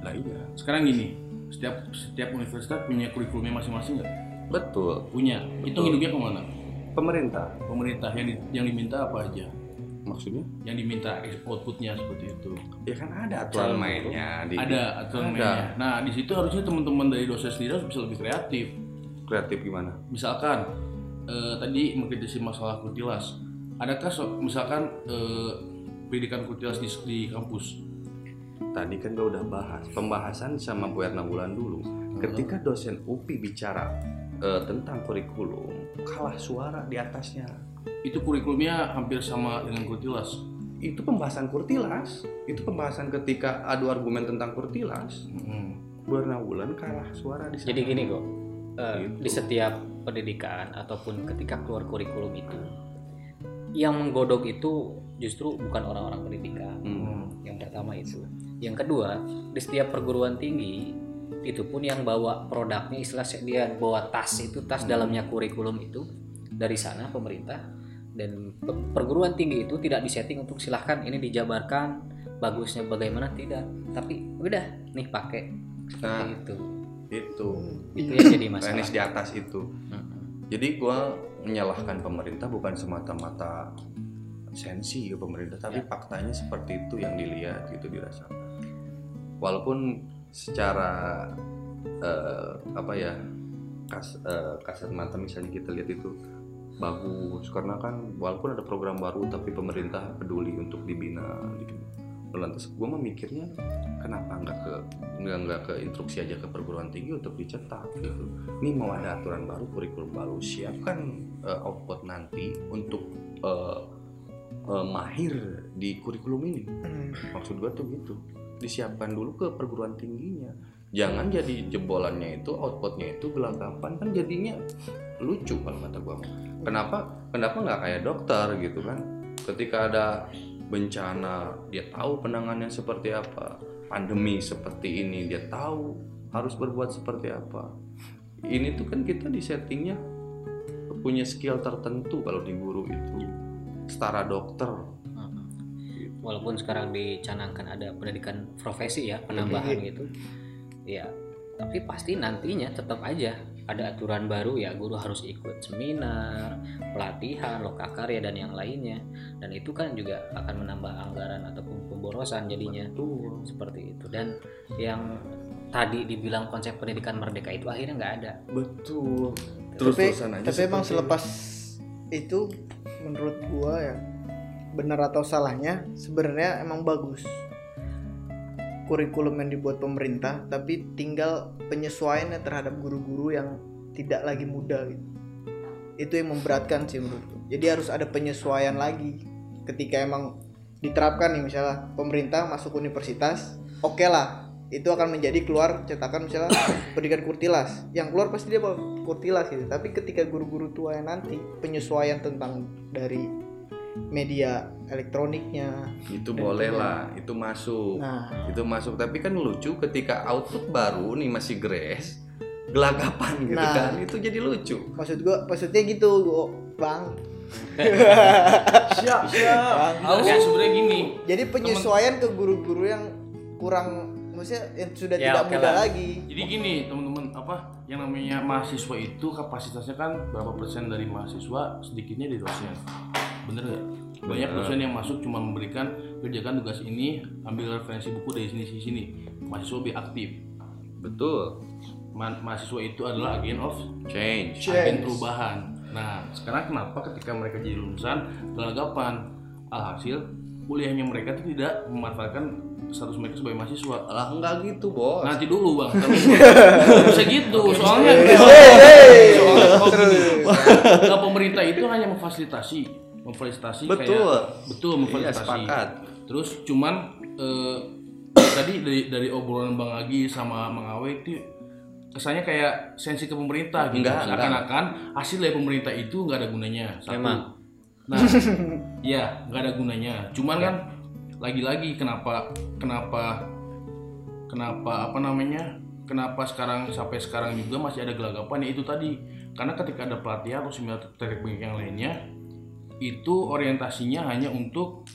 Lah iya. Sekarang gini, setiap setiap universitas punya kurikulumnya masing-masing nggak? Betul. Punya. Itu Betul. hidupnya ke mana? Pemerintah Pemerintah yang yang diminta apa aja? Maksudnya Yang diminta outputnya seperti itu. ya kan ada aturan Calon mainnya di Ada aturan Ada. mainnya. Nah, di situ harusnya teman-teman dari dosen sendiri harus bisa lebih kreatif. kreatif gimana? Misalkan eh, tadi mengkritisi masalah kurtilas. Adakah so- misalkan eh, pendidikan kurtilas di, di kampus? Tadi kan gue udah bahas pembahasan sama Bu Erna bulan dulu. Ketika dosen UPI bicara eh, tentang kurikulum, kalah suara di atasnya. Itu kurikulumnya hampir sama dengan kurtilas. Itu pembahasan kurtilas. Itu pembahasan ketika adu argumen tentang kurtilas. Hmm. Bu Erna bulan kalah suara di sana. jadi gini kok eh, Gitu. di setiap pendidikan ataupun ketika keluar kurikulum itu yang menggodok itu justru bukan orang-orang pendidikan Hmm. yang pertama itu yang kedua di setiap perguruan tinggi itu pun yang bawa produknya istilah dia bawa tas itu tas dalamnya kurikulum itu dari sana pemerintah dan pe- perguruan tinggi itu tidak disetting untuk silahkan ini dijabarkan bagusnya bagaimana tidak. Tapi udah nih pakai. Nah, itu. itu. Itu yang jadi masalah. Tenis di atas itu. Jadi gue menyalahkan pemerintah bukan semata-mata sensi ke pemerintah, tapi faktanya seperti itu yang dilihat gitu dirasakan. Walaupun secara eh, apa ya kas, eh, kasat mata misalnya kita lihat itu bagus. Karena kan walaupun ada program baru tapi pemerintah peduli untuk dibina gitu. Lantas gue memikirnya kenapa nggak ke nggak nggak ke instruksi aja ke perguruan tinggi untuk dicetak gitu. Ini mau ada aturan baru kurikulum baru siapkan eh, output nanti untuk eh, eh, mahir di kurikulum ini. Maksud gua tuh gitu. Disiapkan dulu ke perguruan tingginya jangan jadi jebolannya itu outputnya itu gelagapan kan jadinya lucu kalau kata gua kenapa kenapa nggak kayak dokter gitu kan? Ketika ada bencana dia tahu penanganannya seperti apa. Pandemi seperti ini dia tahu harus berbuat seperti apa. Ini tuh kan kita di settingnya punya skill tertentu kalau di guru itu. Setara dokter. Walaupun sekarang dicanangkan ada pendidikan profesi ya penambahan gitu ya tapi pasti nantinya tetap aja ada aturan baru ya. Guru harus ikut seminar pelatihan lokakarya dan yang lainnya. Dan itu kan juga akan menambah anggaran ataupun pemborosan jadinya. Tuh seperti itu. Dan yang tadi dibilang konsep pendidikan merdeka itu akhirnya nggak ada. Betul. Tapi terus-terusan aja tapi emang selepas itu menurut gua ya benar atau salahnya sebenarnya emang bagus kurikulum yang dibuat pemerintah tapi tinggal penyesuaiannya terhadap guru-guru yang tidak lagi muda gitu. Itu yang memberatkan sih menurutku. Jadi harus ada penyesuaian lagi ketika emang diterapkan nih misalnya pemerintah masuk universitas oke lah itu akan menjadi keluar cetakan misalnya pendidikan kurtilas. Yang keluar pasti dia kurtilas gitu. Tapi ketika guru-guru tua yang nanti penyesuaian tentang dari media elektroniknya. Itu Dan boleh juga- lah itu masuk. Nah. Itu masuk. Tapi kan lucu ketika output baru nih masih grace gelagapan gitu Nah. kan itu jadi lucu. Maksud gua maksudnya gitu gua, bang. Siap siap. Enggak, sebenarnya gini. jadi penyesuaian ke guru-guru yang kurang maksudnya yang sudah Ya, tidak oke muda lah. lagi. Jadi gini teman-teman apa yang namanya mahasiswa itu kapasitasnya kan berapa persen dari mahasiswa sedikitnya di dosen. Bener nggak? Banyak Bener. dosen yang masuk cuma memberikan kerjakan tugas ini, ambil referensi buku dari sini sini sini. Mahasiswa lebih aktif. betul Ma- mahasiswa itu adalah agen of change agen perubahan. Nah, sekarang kenapa ketika mereka jadi lulusan gelagapan alhasil kuliahnya mereka itu tidak memanfaatkan status mereka sebagai mahasiswa. lah enggak gitu bos Nanti dulu bang, tapi bisa gitu soalnya. soalnya oh, gini, Nah, pemerintah itu hanya memfasilitasi, memfasilitasi Betul. kayak betul iya memfasilitasi. sepakat Terus cuman eh, tadi dari dari obrolan Bang Agi sama Mang Awe itu kesannya kayak sensi ke pemerintah gitu. Enggak. Seakan-akan hasil dari pemerintah itu nggak ada gunanya. Satu. Emang. Nah, iya nggak ada gunanya. Cuman kan lagi-lagi kenapa kenapa kenapa apa namanya? Kenapa sekarang sampai sekarang juga masih ada gelagapan ya itu tadi karena ketika ada pelatihan atau seminar teknik yang lainnya itu orientasinya hanya untuk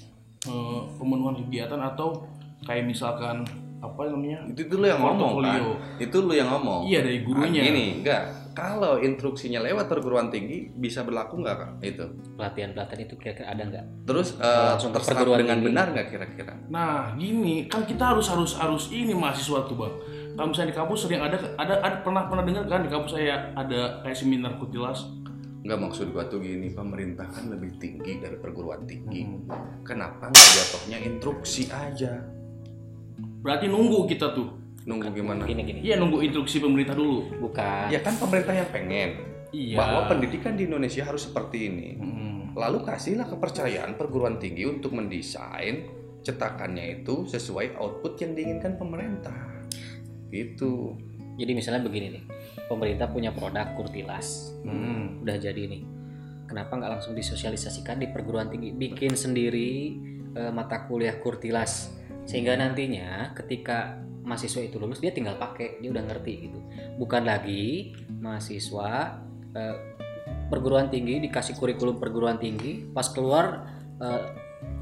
eh, pemenuhan kegiatan atau kayak misalkan apa namanya itu dulu yang ngomong kan? itu lu yang ngomong? Iya dari gurunya. Ah, gini enggak. Kalau instruksinya lewat perguruan tinggi bisa berlaku nggak kak? Itu. Pelatihan-pelatihan itu kira-kira ada nggak? Terus eh, Langsung ke terserap perguruan dengan tinggi. benar nggak kira-kira? Nah, gini, kan kita harus harus harus ini mahasiswa tuh, Bang. Kalau misalnya di kampus sering ada ada, ada pernah pernah dengar kan di kampus saya ada kayak seminar kutilas. Nggak maksud gua tuh gini pemerintah kan lebih tinggi dari perguruan tinggi Hmm. kenapa nggak jatuhnya instruksi aja Berarti nunggu kita tuh. nunggu gimana gini gini Iya, nunggu instruksi pemerintah dulu. bukan ya kan pemerintah yang pengen Iya. bahwa pendidikan di Indonesia harus seperti ini Hmm. lalu kasihlah kepercayaan perguruan tinggi untuk mendesain cetakannya itu sesuai output yang diinginkan pemerintah gitu jadi misalnya begini nih pemerintah punya produk kurtilas. Hmm. udah jadi nih. Kenapa nggak langsung disosialisasikan di perguruan tinggi? Bikin sendiri eh, mata kuliah kurtilas. Sehingga nantinya ketika mahasiswa itu lulus dia tinggal pakai dia udah ngerti gitu. Bukan lagi mahasiswa eh, perguruan tinggi dikasih kurikulum perguruan tinggi pas keluar eh,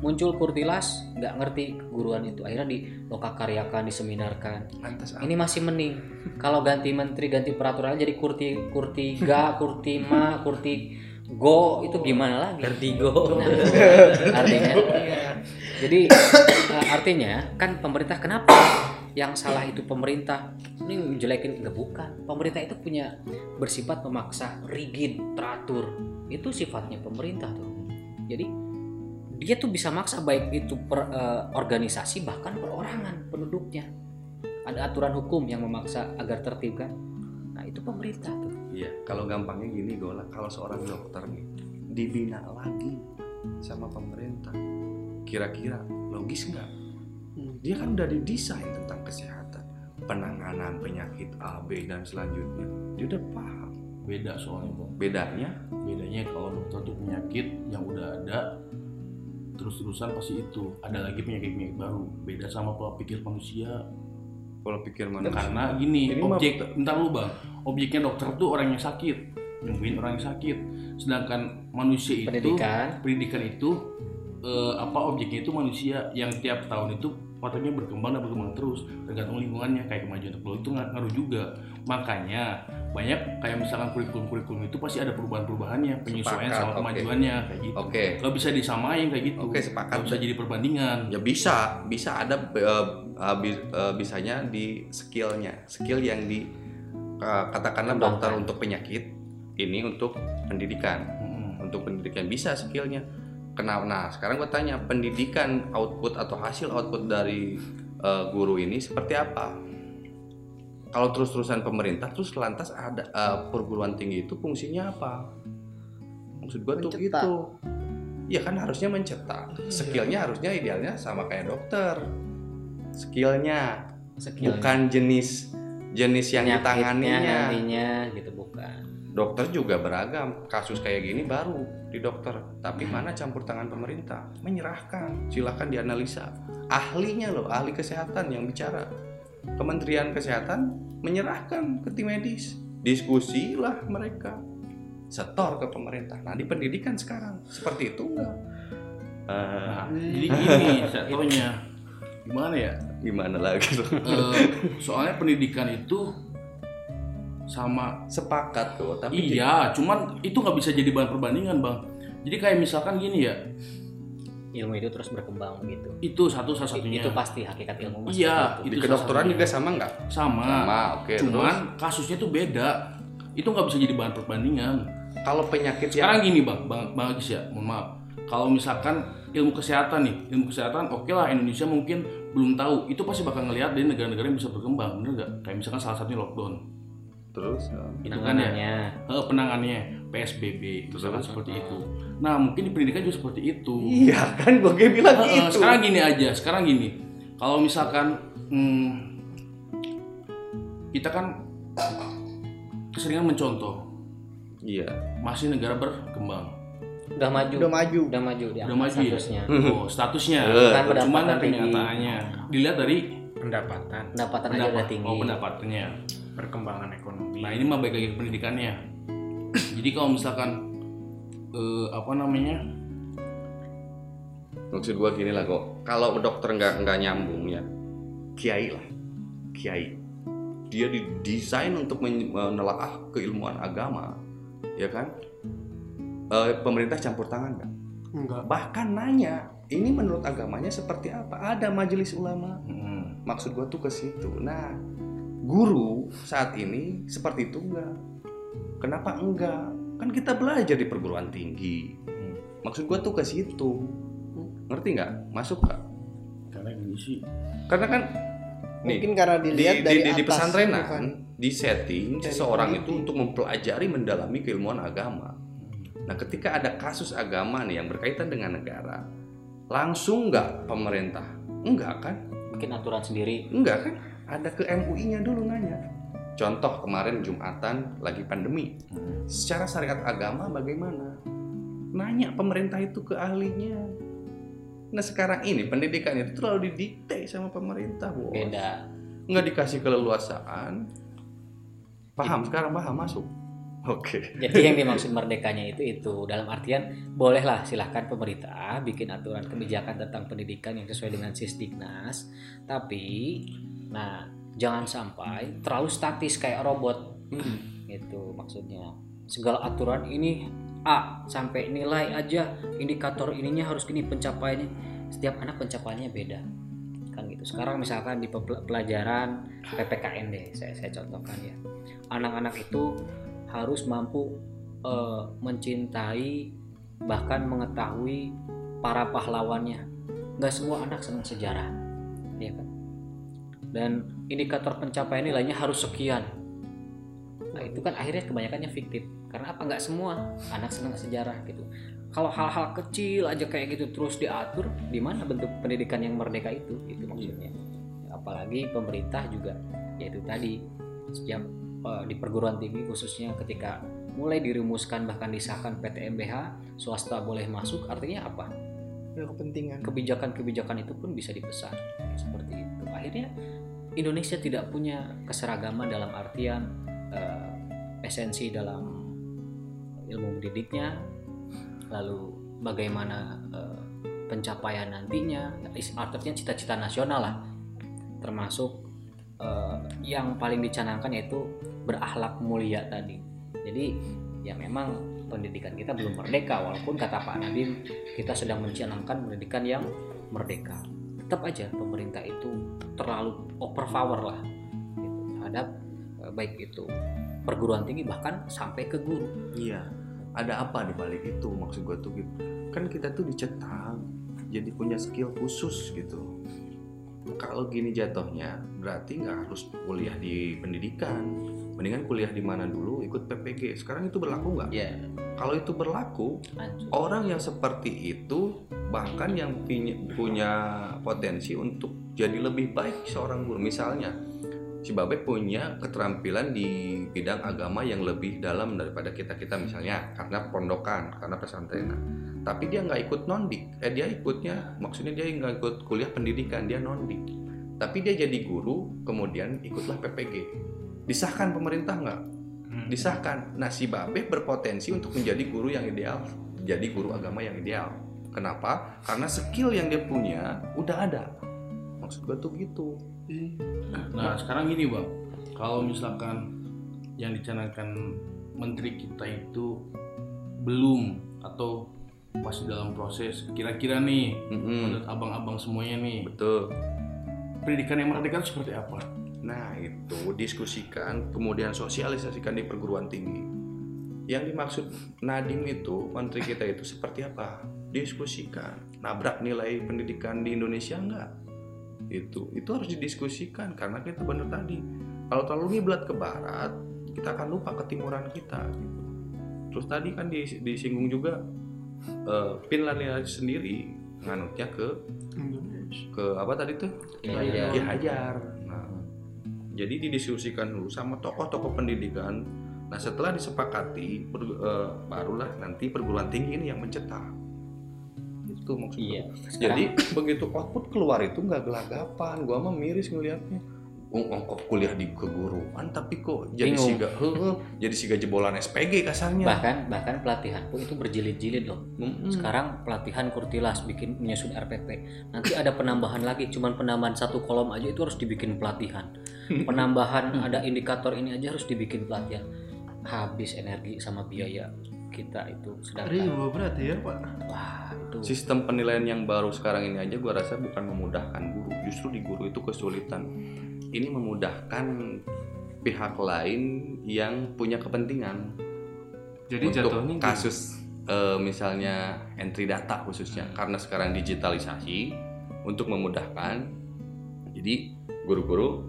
muncul kurtilas nggak ngerti keguruan itu. Akhirnya di lokakaryakan diseminarkan. Lantas ini masih mending. Kalau ganti menteri ganti peraturan jadi kurti kurti ga kurti ma kurti go itu gimana lagi? Vertigo. Nah, artinya. Jadi eh, artinya kan pemerintah kenapa yang salah itu pemerintah? Ini menjelekin enggak bukan. Pemerintah itu punya bersifat memaksa rigid teratur. Itu sifatnya pemerintah tuh. Jadi dia tuh bisa maksa baik itu per eh, organisasi bahkan perorangan penduduknya ada aturan hukum yang memaksa agar tertib kan nah itu pemerintah tuh Iya, kalau gampangnya gini Gola, kalau seorang dokter nih dibina lagi sama pemerintah, kira-kira logis nggak? Dia kan udah didesain tentang kesehatan, penanganan penyakit A, B dan selanjutnya. Dia udah paham. Beda soalnya, Bang. Bedanya Bedanya kalau dokter tuh penyakit yang udah ada terus-terusan pasti itu. Ada lagi penyakit-penyakit baru. Beda sama pola pikir manusia. kalau pikir manusia. Karena gini, Ini mah- objek bentar lu bang, objeknya dokter tuh orang yang sakit, nyembuhin orang yang sakit. Sedangkan manusia itu pendidikan pendidikan itu eh, apa objeknya itu manusia yang tiap tahun itu patutnya berkembang dan berkembang terus tergantung lingkungannya kayak kemajuan teknologi itu nggak ngaruh juga. Makanya banyak kayak misalkan kurikulum-kurikulum itu pasti ada perubahan-perubahannya penyesuaian Sepakat, sama kemajuannya kayak gitu. Oke, nggak bisa disamain kayak gitu. Oke, sepakat. nggak bisa jadi perbandingan. Ya bisa, bisa ada bi- eh, bisanya di skillnya, skill yang di eh, katakanlah dokter untuk penyakit, ini untuk pendidikan. Mm-mm. untuk pendidikan bisa skillnya kenapa? Nah sekarang gue tanya pendidikan output atau hasil output dari eh, guru ini seperti apa? Kalau terus-terusan pemerintah terus lantas ada eh, perguruan tinggi itu fungsinya apa? Maksud gue tuh gitu. Ya kan harusnya mencetak. Skillnya harusnya idealnya sama kayak dokter. Skillnya. Skill bukan jenis jenis yang ditanganinya nantinya gitu bukan. Dokter juga beragam. Kasus kayak gini baru di dokter. Tapi mana campur tangan pemerintah? Menyerahkan. Silahkan dianalisa. Ahlinya loh ahli kesehatan yang bicara. Kementerian kesehatan menyerahkan ke tim medis. Diskusilah mereka. Setor ke pemerintah. Nah di pendidikan sekarang seperti itu enggak Eh, Nah, jadi gini jatuhnya gimana ya? Gimana lagi loh Eh, soalnya pendidikan itu sama sepakat tuh tapi iya cuman itu nggak bisa jadi bahan perbandingan bang. Jadi kayak misalkan gini ya. Ilmu itu terus berkembang begitu itu satu salah satunya. Itu pasti hakikat ilmu Iya, seperti di itu kedokteran juga sama nggak? Sama, sama oke cuman terus kasusnya tuh beda. Itu nggak bisa jadi bahan perbandingan. Kalau penyakit sekarang yang gini bang. Bang bang Agis ya mohon maaf. Kalau misalkan ilmu kesehatan nih. Ilmu kesehatan oke lah Indonesia mungkin belum tahu. Itu pasti bakal ngelihat dari negara-negara yang bisa berkembang bener nggak? Kayak misalkan salah satunya lockdown. Terus itu kan ya? Penanganannya. Eh, penanganannya. PSBB misalkan seperti itu. Nah mungkin di pendidikan juga seperti itu. Iya kan gue bilang eh, gitu. sekarang gini aja sekarang gini. Kalau misalkan hmm, kita kan keseringan mencontoh. Iya. Masih negara berkembang udah maju. Udah maju. Udah maju dia Udah maju ya? statusnya. Oh statusnya. Eh, kan cuman pendapatan kan tinggi kenyataannya dilihat dari pendapatan. Pendapatan aja pendapat. udah tinggi. Oh pendapatannya. Perkembangan ekonomi. Nah ini mah baik lagi pendidikannya. Jadi kalau misalkan eh, apa namanya? Maksud gue gini lah kok. Kalau dokter nggak nggak nyambung ya kiai lah. Kiai. Dia didesain untuk men- menelaah keilmuan agama. Ya kan Eh, pemerintah campur tangan nggak? Enggak bahkan nanya ini menurut agamanya seperti apa? Ada majelis ulama. Hmm, maksud gue tuh ke situ. Nah guru saat ini seperti itu enggak kenapa enggak? Kan kita belajar di perguruan tinggi. Hmm. maksud gue tuh ke situ. Ngerti nggak? Masuk nggak? Karena gini sih. Karena kan nih mungkin karena di, dilihat di, dari di, di atas, pesantrenan bukan? di setting Dari seseorang itu. untuk mempelajari mendalami keilmuan agama nah ketika ada kasus agama nih yang berkaitan dengan negara langsung nggak pemerintah enggak kan mungkin aturan sendiri Enggak kan? Ada ke MUI-nya dulu nanya. Contoh kemarin Jumatan lagi pandemi. Secara syariat agama bagaimana? Nanya pemerintah itu ke ahlinya. Nah sekarang ini pendidikan itu terlalu didikte sama pemerintah, bos. beda Nggak dikasih keleluasaan. Paham sekarang paham masuk. Oke. jadi yang dimaksud merdekanya itu itu. Dalam artian bolehlah silahkan pemerintah bikin aturan kebijakan tentang pendidikan yang sesuai dengan sisdiknas. Tapi nah jangan sampai terlalu statis kayak robot. Gitu maksudnya. Segala aturan ini A sampai nilai aja indikator ininya harus gini pencapaiannya. Setiap anak pencapaiannya beda. Kan gitu. Sekarang misalkan di pe- pelajaran PPKN deh saya saya contohkan ya. Anak-anak itu harus mampu eh, mencintai bahkan mengetahui para pahlawannya. Nggak semua anak senang sejarah ya kan? Dan indikator pencapaian nilainya harus sekian. Nah itu kan akhirnya kebanyakannya fiktif. Karena apa? Nggak semua anak senang sejarah gitu. Kalau hal-hal kecil aja kayak gitu terus diatur di mana bentuk pendidikan yang merdeka itu? Itu maksudnya. Apalagi pemerintah juga yaitu tadi setiap eh, di perguruan tinggi khususnya ketika mulai dirumuskan bahkan disahkan PTMBH swasta boleh masuk artinya apa? Ya kepentingan. Kebijakan-kebijakan itu pun bisa dipesan seperti itu. Akhirnya Indonesia tidak punya keseragaman dalam artian eh, esensi dalam ilmu mendidiknya lalu bagaimana eh, pencapaian nantinya artinya cita-cita nasional lah termasuk eh, yang paling dicanangkan yaitu berakhlak mulia tadi jadi ya memang pendidikan kita belum merdeka walaupun kata Pak Nadiem kita sedang mencanangkan pendidikan yang merdeka tetap aja pemerintah itu terlalu overpower lah gitu, terhadap eh, baik itu perguruan tinggi bahkan sampai ke guru Iya. Ada apa di balik itu maksud gue tuh gitu. Kan kita tuh dicetak jadi punya skill khusus gitu. Kalau gini jatuhnya berarti nggak harus kuliah di pendidikan. mendingan kuliah di mana dulu ikut PPG sekarang itu berlaku nggak Iya. kalau itu berlaku Hancur. orang yang seperti itu bahkan yang punya, punya potensi untuk jadi lebih baik seorang guru misalnya si Babe punya keterampilan di bidang agama yang lebih dalam daripada kita kita misalnya karena pondokan karena pesantren tapi dia nggak ikut nondik eh dia ikutnya maksudnya dia nggak ikut kuliah pendidikan dia nondik tapi dia jadi guru kemudian ikutlah PPG disahkan pemerintah nggak Hmm. disahkan. Nah, si Babe berpotensi untuk menjadi guru yang ideal, jadi guru agama yang ideal. Kenapa? Karena skill yang dia punya udah ada. Maksud gue tuh gitu. Nah sekarang gini bang, kalau misalkan yang dicanangkan menteri kita itu belum atau masih dalam proses, kira-kira nih Mm-mm, menurut abang-abang semuanya nih betul. pendidikan yang merdeka itu seperti apa? Nah, itu diskusikan, kemudian sosialisasikan di perguruan tinggi. Yang dimaksud Nadim itu, menteri kita itu seperti apa? Diskusikan. Nabrak nilai pendidikan di Indonesia enggak? Itu, itu harus didiskusikan karena kita benar tadi. Kalau terlalu ngiblat ke barat, kita akan lupa ketimuran kita. Gitu. Terus tadi kan dis- disinggung juga eh, Finlandia sendiri nganutnya ke ke apa tadi tuh? Ki Hajar. Nah, jadi didiskusikan dulu sama tokoh-tokoh pendidikan. Nah, setelah disepakati, per- eh, barulah nanti perguruan tinggi ini yang mencetak. Itu maksudnya. Iya. Jadi begitu output keluar itu nggak gelagapan. Gua mah miris ngelihatnya. Oh, ongkos kuliah di keguruan tapi kok jadi Bingung. siga heeh, jadi siga jebolan SPG kasarnya. bahkan bahkan pelatihan pun itu berjilid-jilid loh Mm-mm. sekarang pelatihan kurtilas bikin menyusun RPP nanti ada penambahan lagi cuman penambahan satu kolom aja itu harus dibikin pelatihan penambahan ada indikator ini aja harus dibikin pelatihan habis energi sama biaya kita itu sedangkan Ribu berarti ya pak. wah itu Sistem penilaian yang baru sekarang ini aja gua rasa bukan memudahkan guru, justru di guru itu kesulitan. Ini memudahkan pihak lain yang punya kepentingan. Jadi untuk jatuhnya kasus eh, misalnya entry data khususnya karena sekarang digitalisasi untuk memudahkan. Jadi guru-guru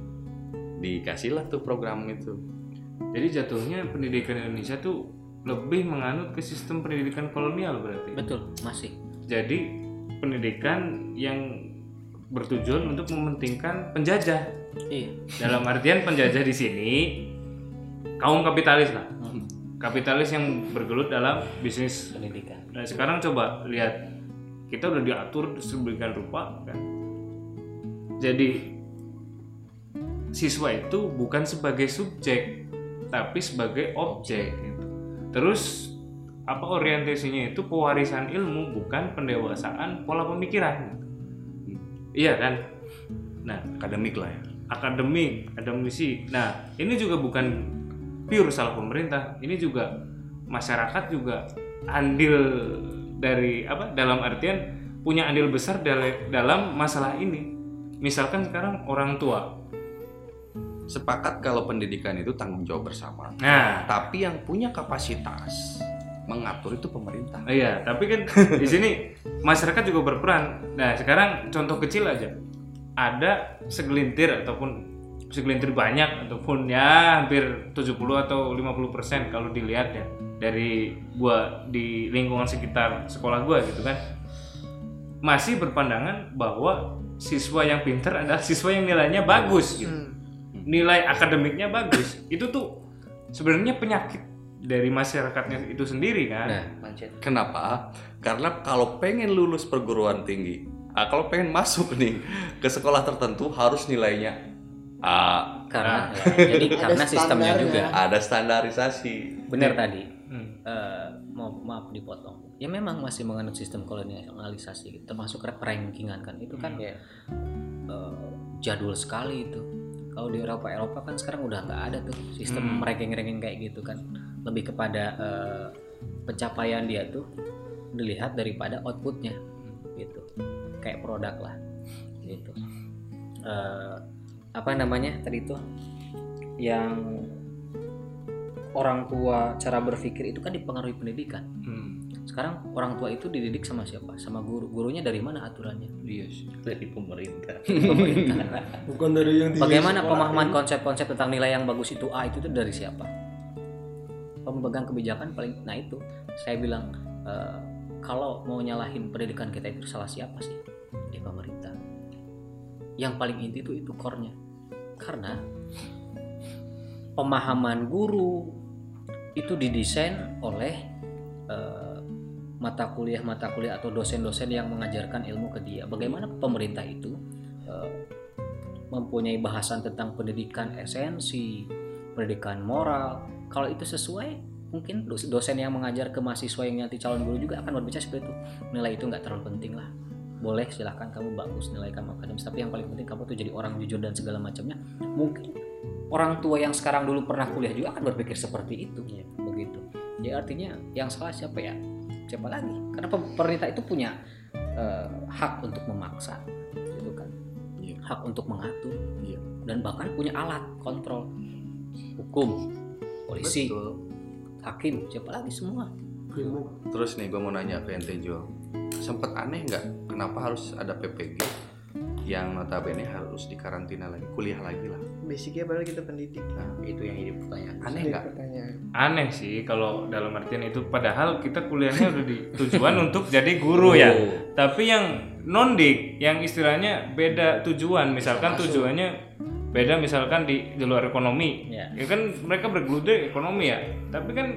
dikasihlah tuh program itu. Jadi jatuhnya pendidikan Indonesia tuh lebih menganut ke sistem pendidikan kolonial berarti. betul masih Jadi pendidikan yang bertujuan untuk mementingkan penjajah. iya Dalam artian penjajah di sini kaum kapitalis lah. Hmm. Kapitalis yang bergelut dalam bisnis. pendidikan Nah sekarang coba lihat kita udah diatur sedemikian rupa kan. Jadi siswa itu bukan sebagai subjek tapi sebagai objek. gitu. Terus apa orientasinya itu pewarisan ilmu bukan pendewasaan pola pemikiran. Iya kan? Nah Akademik lah ya. akademik, akademisi. Nah, ini juga bukan pure salah pemerintah. Ini juga masyarakat juga andil dari apa? Dalam artian punya andil besar dal- dalam masalah ini. Misalkan sekarang orang tua. Sepakat kalau pendidikan itu tanggung jawab bersama. Nah, Tapi yang punya kapasitas mengatur itu pemerintah. iya, tapi kan di sini masyarakat juga berperan. Nah, sekarang contoh kecil aja. Ada segelintir ataupun segelintir banyak ataupun ya hampir 70 atau 50% kalau dilihat ya dari gua di lingkungan sekitar sekolah gua gitu kan masih berpandangan bahwa siswa yang pinter adalah siswa yang nilainya bagus gitu. Hmm. Nilai akademiknya bagus. Itu tuh sebenarnya penyakit dari masyarakatnya itu sendiri kan. nah. Kenapa? Karena kalau pengen lulus perguruan tinggi, ah, kalau pengen masuk nih ke sekolah tertentu harus nilainya A. karena ya, jadi Ada karena sistemnya standarnya. juga Ada standarisasi. benar tadi Hmm. Eh, mau maaf dipotong ya memang masih menganut sistem kolonialisasi termasuk ra- rankingan kan itu kan eh, jadul sekali itu kalau di Eropa Eropa kan sekarang udah nggak ada tuh sistem Hmm. ranking-ranking kayak gitu kan lebih kepada eh, pencapaian dia tuh dilihat daripada outputnya gitu. Kayak produk lah gitu. Eh, apa namanya tadi itu yang orang tua cara berpikir itu kan dipengaruhi pendidikan. Hmm. sekarang orang tua itu dididik sama siapa? Sama guru. Gurunya dari mana aturannya? Iya sih. Dari pemerintah. Pemerintah. Bukan dari yang bagaimana pemahaman konsep-konsep tentang nilai yang bagus itu? A itu tuh dari siapa pemegang kebijakan paling nah itu saya bilang eh, kalau mau nyalahin pendidikan kita itu salah siapa sih? Di pemerintah. Yang paling inti itu itu core-nya. Karena pemahaman guru itu didesain oleh eh, mata kuliah mata kuliah atau dosen-dosen yang mengajarkan ilmu ke dia. Bagaimana pemerintah itu eh, mempunyai bahasan tentang pendidikan esensi pendidikan moral kalau itu sesuai mungkin dos- dosen yang mengajar ke mahasiswa yang nanti calon guru juga akan berbicara seperti itu. Nilai itu nggak terlalu penting lah. Boleh silahkan kamu bagus nilai kamu akademis. Tapi yang paling penting kamu tuh jadi orang jujur dan segala macamnya. Mungkin orang tua yang sekarang dulu pernah kuliah juga akan berpikir seperti itu. Begitu. Ya artinya yang salah siapa ya? Siapa lagi? Karena pem- pemerintah itu punya eh, hak untuk memaksa gitu kan? Iya. hak untuk mengatur Iya. dan bahkan punya alat kontrol. Hukum polisi. Betul. Hakim siapa lagi semua? Terus nih gue mau nanya ke ente Jo. Sempet aneh nggak? Kenapa harus ada PPG yang notabene harus dikarantina lagi kuliah lagi lah? Basicnya padahal kita pendidik. Nah itu yang jadi pertanyaan. Aneh nggak? aneh sih kalau dalam artian itu padahal kita kuliahnya udah di tujuan untuk jadi guru ya. Tapi yang non-dik yang istilahnya beda tujuan. Misalkan tujuannya beda misalkan di di luar ekonomi Ya. ya kan mereka bergelut di ekonomi ya tapi kan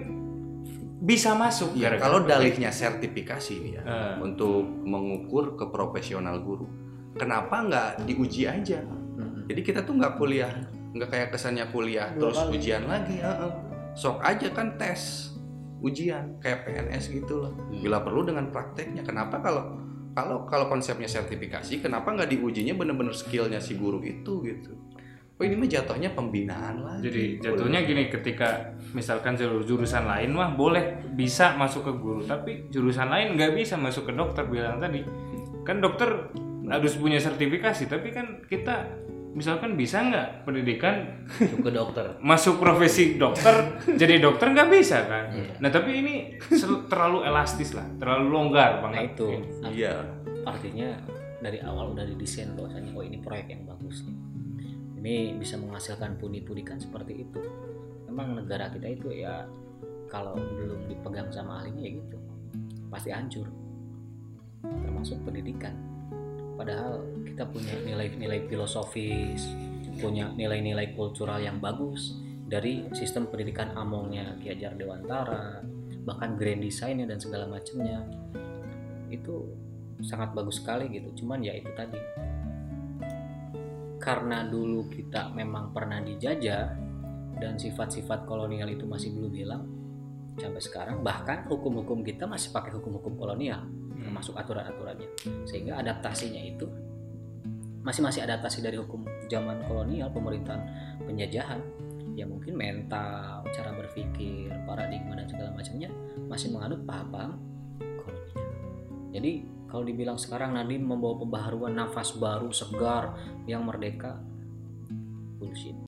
bisa masuk Ya, gara-gara kalau PPG. dalihnya sertifikasi nih ya Eh. untuk mengukur ke profesional guru kenapa nggak diuji aja Mm-mm. jadi kita tuh nggak kuliah nggak kayak kesannya kuliah Dua terus kali. ujian lagi heeh. sok aja kan tes ujian kayak PNS gitu loh bila perlu dengan prakteknya kenapa kalau kalau kalau konsepnya sertifikasi kenapa nggak diujinya bener-bener skillnya si guru itu gitu oh ini mah jatuhnya pembinaan lah Jadi jatuhnya gini ketika misalkan jalur jurusan lain mah boleh bisa masuk ke guru tapi jurusan lain nggak bisa masuk ke dokter bilang tadi. Kan dokter harus punya sertifikasi tapi kan kita misalkan bisa nggak pendidikan Masuk ke dokter? Masuk profesi dokter jadi dokter nggak bisa kan? Nah tapi ini terlalu elastis lah terlalu longgar nah banget itu. Iya. Artinya dari awal udah didesain bahwasanya oh ini proyek yang bagus. nih ini bisa menghasilkan pundi-pundi kan seperti itu. Memang negara kita itu ya kalau belum dipegang sama ahlinya ya gitu pasti hancur. Termasuk pendidikan. Padahal kita punya nilai-nilai filosofis punya nilai-nilai kultural yang bagus dari sistem pendidikan amongnya Ki Hajar Dewantara bahkan grand desainnya dan segala macamnya. Itu sangat bagus sekali gitu. Cuman ya itu tadi karena dulu kita memang pernah dijajah dan sifat-sifat kolonial itu masih belum hilang sampai sekarang bahkan hukum-hukum kita masih pakai hukum-hukum kolonial termasuk aturan-aturannya. Sehingga adaptasinya itu masih masih adaptasi dari hukum zaman kolonial pemerintahan penjajahan. Ya mungkin mental cara berpikir paradigma dan segala macamnya masih menganut paham-paham kolonial. Jadi kalau dibilang sekarang Nadiem membawa pembaharuan nafas baru segar yang merdeka. Bullshit